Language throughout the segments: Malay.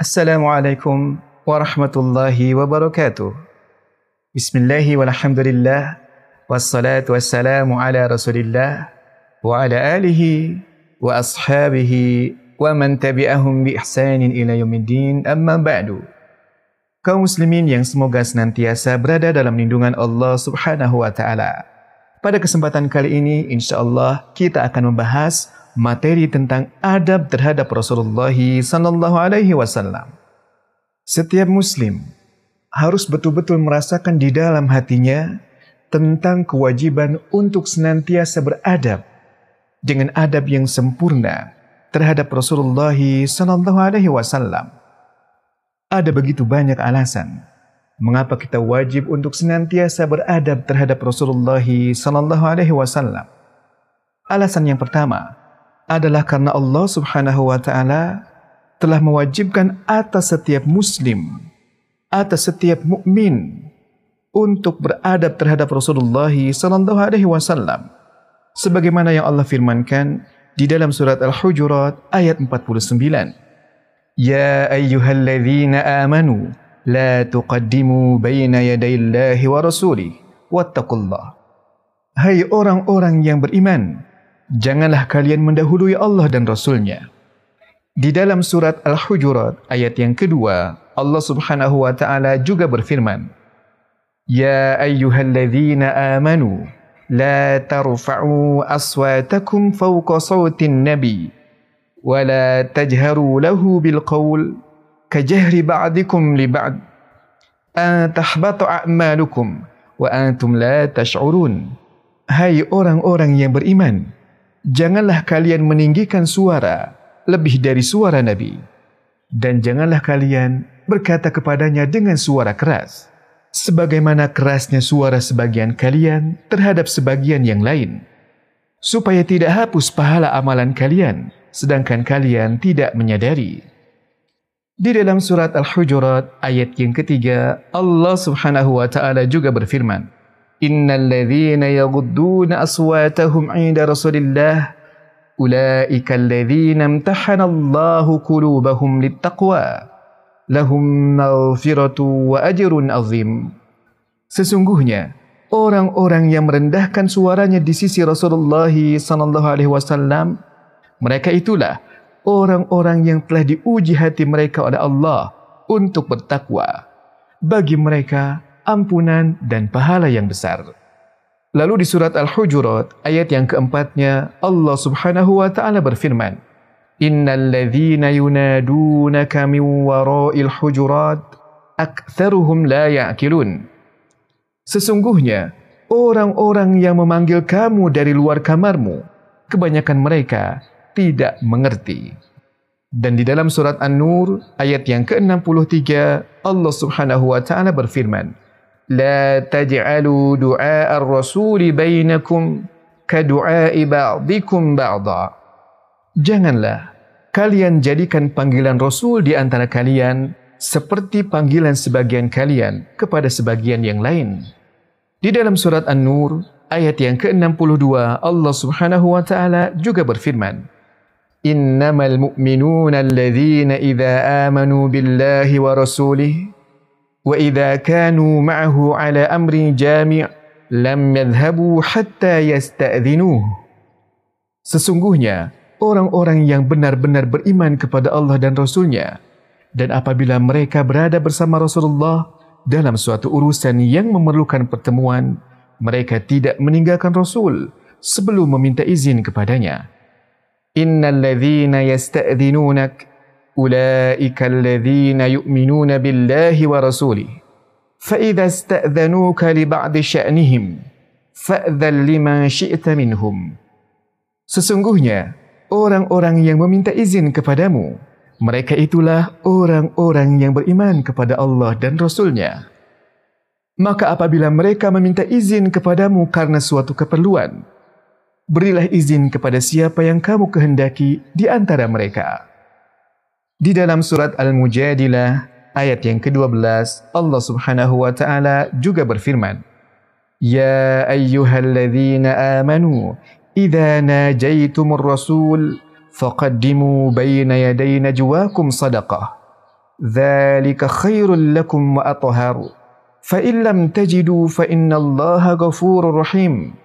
Assalamualaikum warahmatullahi wabarakatuh. Bismillahi walhamdulillah wassalatu wassalamu ala Rasulillah wa ala alihi wa ashabihi wa man tabi'ahum bi ihsanin ila yaumiddin amma ba'du. Kaum muslimin yang semoga senantiasa berada dalam lindungan Allah Subhanahu wa taala. Pada kesempatan kali ini insya-Allah kita akan membahas materi tentang adab terhadap Rasulullah sallallahu alaihi wasallam. Setiap muslim harus betul-betul merasakan di dalam hatinya tentang kewajiban untuk senantiasa beradab dengan adab yang sempurna terhadap Rasulullah sallallahu alaihi wasallam. Ada begitu banyak alasan mengapa kita wajib untuk senantiasa beradab terhadap Rasulullah sallallahu alaihi wasallam. Alasan yang pertama, adalah karena Allah Subhanahu wa taala telah mewajibkan atas setiap muslim atas setiap mukmin untuk beradab terhadap Rasulullah sallallahu alaihi wasallam. Sebagaimana yang Allah firmankan di dalam surat Al-Hujurat ayat 49 Ya ayyuhalladzina amanu la tuqaddimu baina yaday Allahi wa rasulih wattaqullah. Hai orang-orang yang beriman janganlah kalian mendahului Allah dan Rasulnya. Di dalam surat Al-Hujurat ayat yang kedua, Allah Subhanahu wa taala juga berfirman, "Ya ayyuhalladzina amanu, la tarfa'u aswatakum fawqa sawtin nabi wa la tajharu lahu bil qawl kajahri ba'dikum li ba'd an tahbatu a'malukum wa antum la tash'urun." Hai orang-orang yang beriman, janganlah kalian meninggikan suara lebih dari suara Nabi. Dan janganlah kalian berkata kepadanya dengan suara keras. Sebagaimana kerasnya suara sebagian kalian terhadap sebagian yang lain. Supaya tidak hapus pahala amalan kalian, sedangkan kalian tidak menyadari. Di dalam surat Al-Hujurat ayat yang ketiga, Allah subhanahu wa ta'ala juga berfirman, إن الذين يغضون أصواتهم عند Rasulillah, الله أولئك الذين امتحن الله قلوبهم للتقوى لهم مغفرة وأجر عظيم Sesungguhnya orang-orang yang merendahkan suaranya di sisi Rasulullah sallallahu alaihi wasallam mereka itulah orang-orang yang telah diuji hati mereka oleh Allah untuk bertakwa. Bagi mereka ampunan dan pahala yang besar. Lalu di surat Al-Hujurat ayat yang keempatnya Allah Subhanahu wa taala berfirman, "Innal ladzina yunadunaka min wara'il hujurat aktsaruhum la ya'qilun." Sesungguhnya orang-orang yang memanggil kamu dari luar kamarmu, kebanyakan mereka tidak mengerti. Dan di dalam surat An-Nur ayat yang ke-63 Allah Subhanahu wa taala berfirman, لا تجعلوا دعاء الرسول بينكم كدعاء بعضكم بعضا Janganlah kalian jadikan panggilan Rasul di antara kalian seperti panggilan sebagian kalian kepada sebagian yang lain. Di dalam surat An-Nur ayat yang ke-62 Allah Subhanahu wa taala juga berfirman Innamal mu'minuna alladhina idza amanu billahi wa rasulihi وإذا كانوا معه على أمر جامع لم يذهبوا حتى يستأذنوه Sesungguhnya orang-orang yang benar-benar beriman kepada Allah dan Rasulnya dan apabila mereka berada bersama Rasulullah dalam suatu urusan yang memerlukan pertemuan mereka tidak meninggalkan Rasul sebelum meminta izin kepadanya Innal ladzina yasta'dhinunak أولئك الذين يؤمنون بالله ورسوله فإذا استأذنوك لبعض شأنهم فأذن لما شئت منهم Sesungguhnya, orang-orang yang meminta izin kepadamu, mereka itulah orang-orang yang beriman kepada Allah dan Rasulnya. Maka apabila mereka meminta izin kepadamu karena suatu keperluan, berilah izin kepada siapa yang kamu kehendaki di antara mereka. Di dalam surat Al-Mujadilah ayat yang ke-12, Allah Subhanahu wa taala juga berfirman, "Ya ayyuhalladzina amanu, idza najaitumur rasul faqaddimu baina yaday najwakum sadaqah. Dzalika khairul lakum wa athhar. Fa in lam tajidu fa innallaha ghafurur rahim."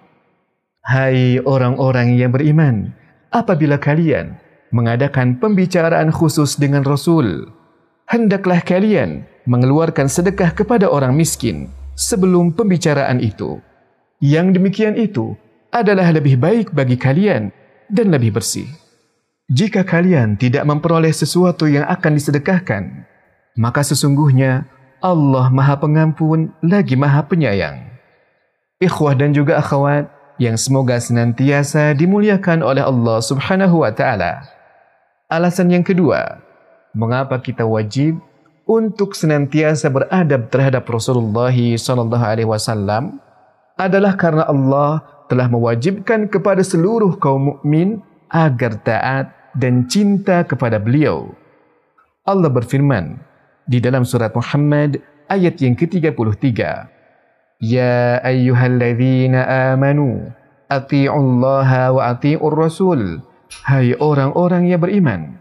Hai orang-orang yang beriman, apabila kalian mengadakan pembicaraan khusus dengan Rasul, hendaklah kalian mengeluarkan sedekah kepada orang miskin sebelum pembicaraan itu. Yang demikian itu adalah lebih baik bagi kalian dan lebih bersih. Jika kalian tidak memperoleh sesuatu yang akan disedekahkan, maka sesungguhnya Allah Maha Pengampun lagi Maha Penyayang. Ikhwah dan juga akhwat, yang semoga senantiasa dimuliakan oleh Allah Subhanahu wa taala. Alasan yang kedua, mengapa kita wajib untuk senantiasa beradab terhadap Rasulullah sallallahu alaihi wasallam adalah karena Allah telah mewajibkan kepada seluruh kaum mukmin agar taat dan cinta kepada beliau. Allah berfirman di dalam surat Muhammad ayat yang ke-33. Ya ayyuhalladzina amanu ati'ullaha wa ati'ur rasul Hai orang-orang yang beriman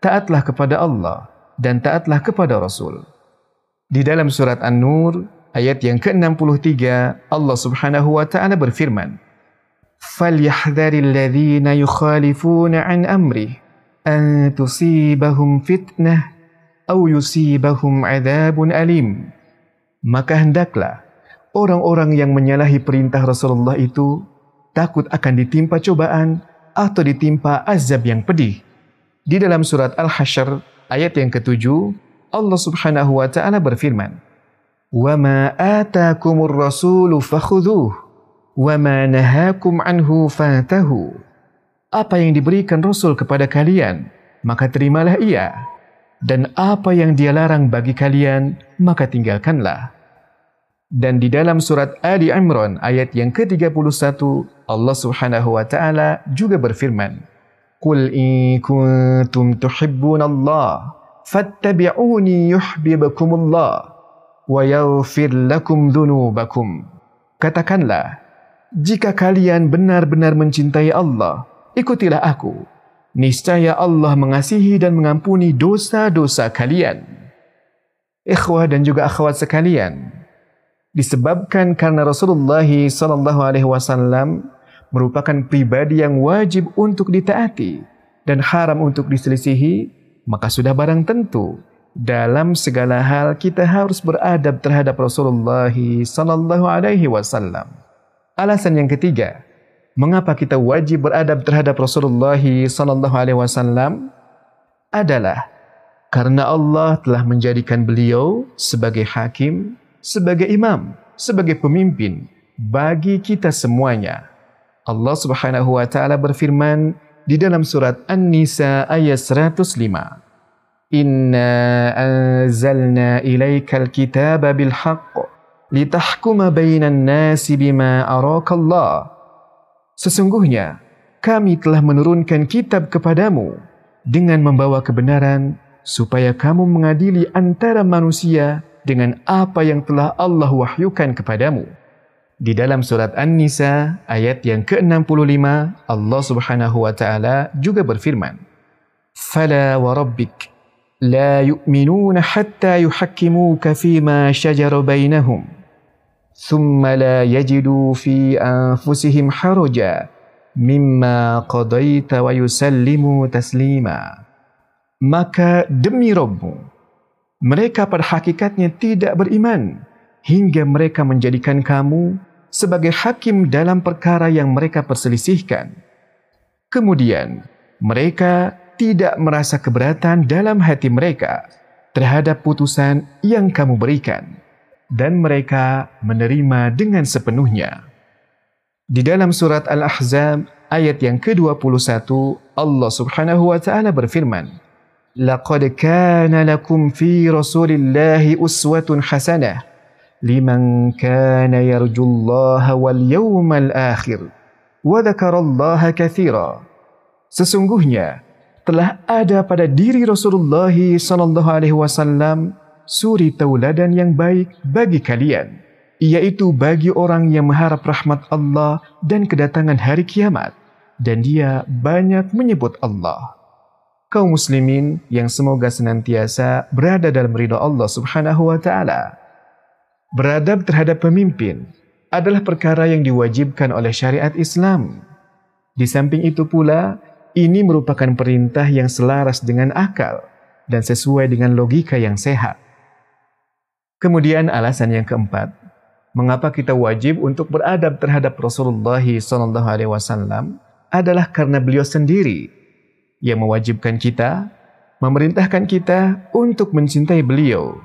taatlah kepada Allah dan taatlah kepada Rasul. Di dalam surat An-Nur ayat yang ke-63 Allah Subhanahu wa taala berfirman Falyahdharil ladzina yukhalifuna an amri an tusibahum fitnah aw yusibahum adzabun alim. Maka hendaklah orang-orang yang menyalahi perintah Rasulullah itu takut akan ditimpa cobaan atau ditimpa azab yang pedih. Di dalam surat Al-Hasyr ayat yang ketujuh, Allah Subhanahu wa taala berfirman, "Wa ma ataakumur rasulu fakhudhuh wa ma nahakum anhu fantahu." Apa yang diberikan Rasul kepada kalian, maka terimalah ia. Dan apa yang dia larang bagi kalian, maka tinggalkanlah. Dan di dalam surat Ali Imran ayat yang ke-31 Allah Subhanahu wa taala juga berfirman Qul in kuntum tuhibbunallah fattabi'uni yuhibbukumullah wa yaghfir lakum dhunubakum. Katakanlah jika kalian benar-benar mencintai Allah ikutilah aku. Niscaya Allah mengasihi dan mengampuni dosa-dosa kalian. Ikhwah dan juga akhwat sekalian, disebabkan karena Rasulullah sallallahu alaihi wasallam merupakan pribadi yang wajib untuk ditaati dan haram untuk diselisihi, maka sudah barang tentu dalam segala hal kita harus beradab terhadap Rasulullah sallallahu alaihi wasallam. Alasan yang ketiga, mengapa kita wajib beradab terhadap Rasulullah sallallahu alaihi wasallam adalah karena Allah telah menjadikan beliau sebagai hakim sebagai imam, sebagai pemimpin bagi kita semuanya. Allah Subhanahu wa taala berfirman di dalam surat An-Nisa ayat 105. Inna anzalna ilaikal kitaba bil haqq litahkuma bainan nasi bima araka Allah. Sesungguhnya kami telah menurunkan kitab kepadamu dengan membawa kebenaran supaya kamu mengadili antara manusia dengan apa yang telah Allah wahyukan kepadamu. Di dalam surat An-Nisa ayat yang ke-65 Allah Subhanahu wa taala juga berfirman Fala wa rabbik la yu'minuna hatta yuhakkimuka fima shajara bainahum thumma la yajidu fi anfusihim haraja mimma qadaita wa yusallimu taslima Maka demi Rabbmu mereka pada hakikatnya tidak beriman hingga mereka menjadikan kamu sebagai hakim dalam perkara yang mereka perselisihkan. Kemudian, mereka tidak merasa keberatan dalam hati mereka terhadap putusan yang kamu berikan dan mereka menerima dengan sepenuhnya. Di dalam surat Al-Ahzab ayat yang ke-21 Allah Subhanahu wa taala berfirman, لقد كان لكم في رسول الله أسوة حسنة لمن كان يرجو الله واليوم الآخر وذكر الله كثيرا Sesungguhnya telah ada pada diri Rasulullah sallallahu alaihi wasallam suri tauladan yang baik bagi kalian yaitu bagi orang yang mengharap rahmat Allah dan kedatangan hari kiamat dan dia banyak menyebut Allah kaum muslimin yang semoga senantiasa berada dalam ridha Allah Subhanahu wa taala. Beradab terhadap pemimpin adalah perkara yang diwajibkan oleh syariat Islam. Di samping itu pula, ini merupakan perintah yang selaras dengan akal dan sesuai dengan logika yang sehat. Kemudian alasan yang keempat, mengapa kita wajib untuk beradab terhadap Rasulullah wasallam adalah karena beliau sendiri yang mewajibkan kita, memerintahkan kita untuk mencintai beliau.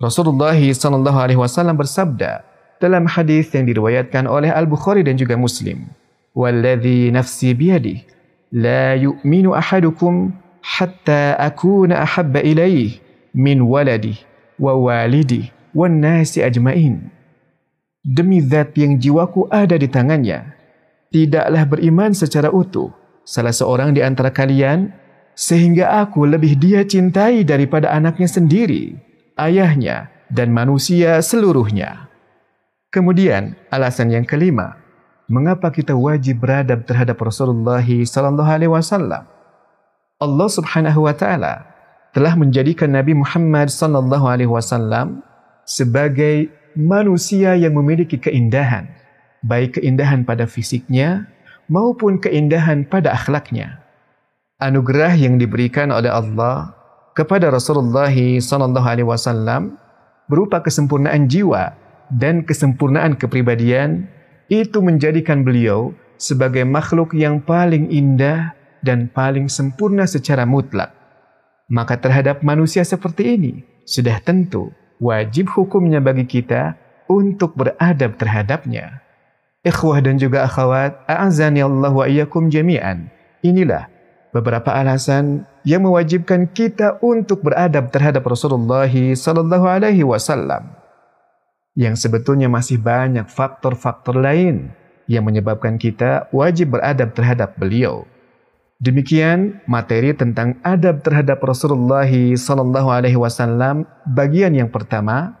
Rasulullah sallallahu alaihi wasallam bersabda dalam hadis yang diriwayatkan oleh Al-Bukhari dan juga Muslim, "Walladzi nafsi biyadihi la yu'minu ahadukum hatta akuna ahabba ilayhi min waladihi wa walidi wa nasi ajmain. Demi zat yang jiwaku ada di tangannya, tidaklah beriman secara utuh salah seorang di antara kalian sehingga aku lebih dia cintai daripada anaknya sendiri, ayahnya dan manusia seluruhnya. Kemudian alasan yang kelima, mengapa kita wajib beradab terhadap Rasulullah sallallahu alaihi wasallam? Allah Subhanahu wa taala telah menjadikan Nabi Muhammad sallallahu alaihi wasallam sebagai manusia yang memiliki keindahan, baik keindahan pada fisiknya maupun keindahan pada akhlaknya. Anugerah yang diberikan oleh Allah kepada Rasulullah sallallahu alaihi wasallam berupa kesempurnaan jiwa dan kesempurnaan kepribadian itu menjadikan beliau sebagai makhluk yang paling indah dan paling sempurna secara mutlak maka terhadap manusia seperti ini sudah tentu wajib hukumnya bagi kita untuk beradab terhadapnya. Ikhwah dan juga akhwat, a'azani Allah wa iyyakum jami'an. Inilah beberapa alasan yang mewajibkan kita untuk beradab terhadap Rasulullah sallallahu alaihi wasallam. Yang sebetulnya masih banyak faktor-faktor lain yang menyebabkan kita wajib beradab terhadap beliau. Demikian materi tentang adab terhadap Rasulullah sallallahu alaihi wasallam bagian yang pertama.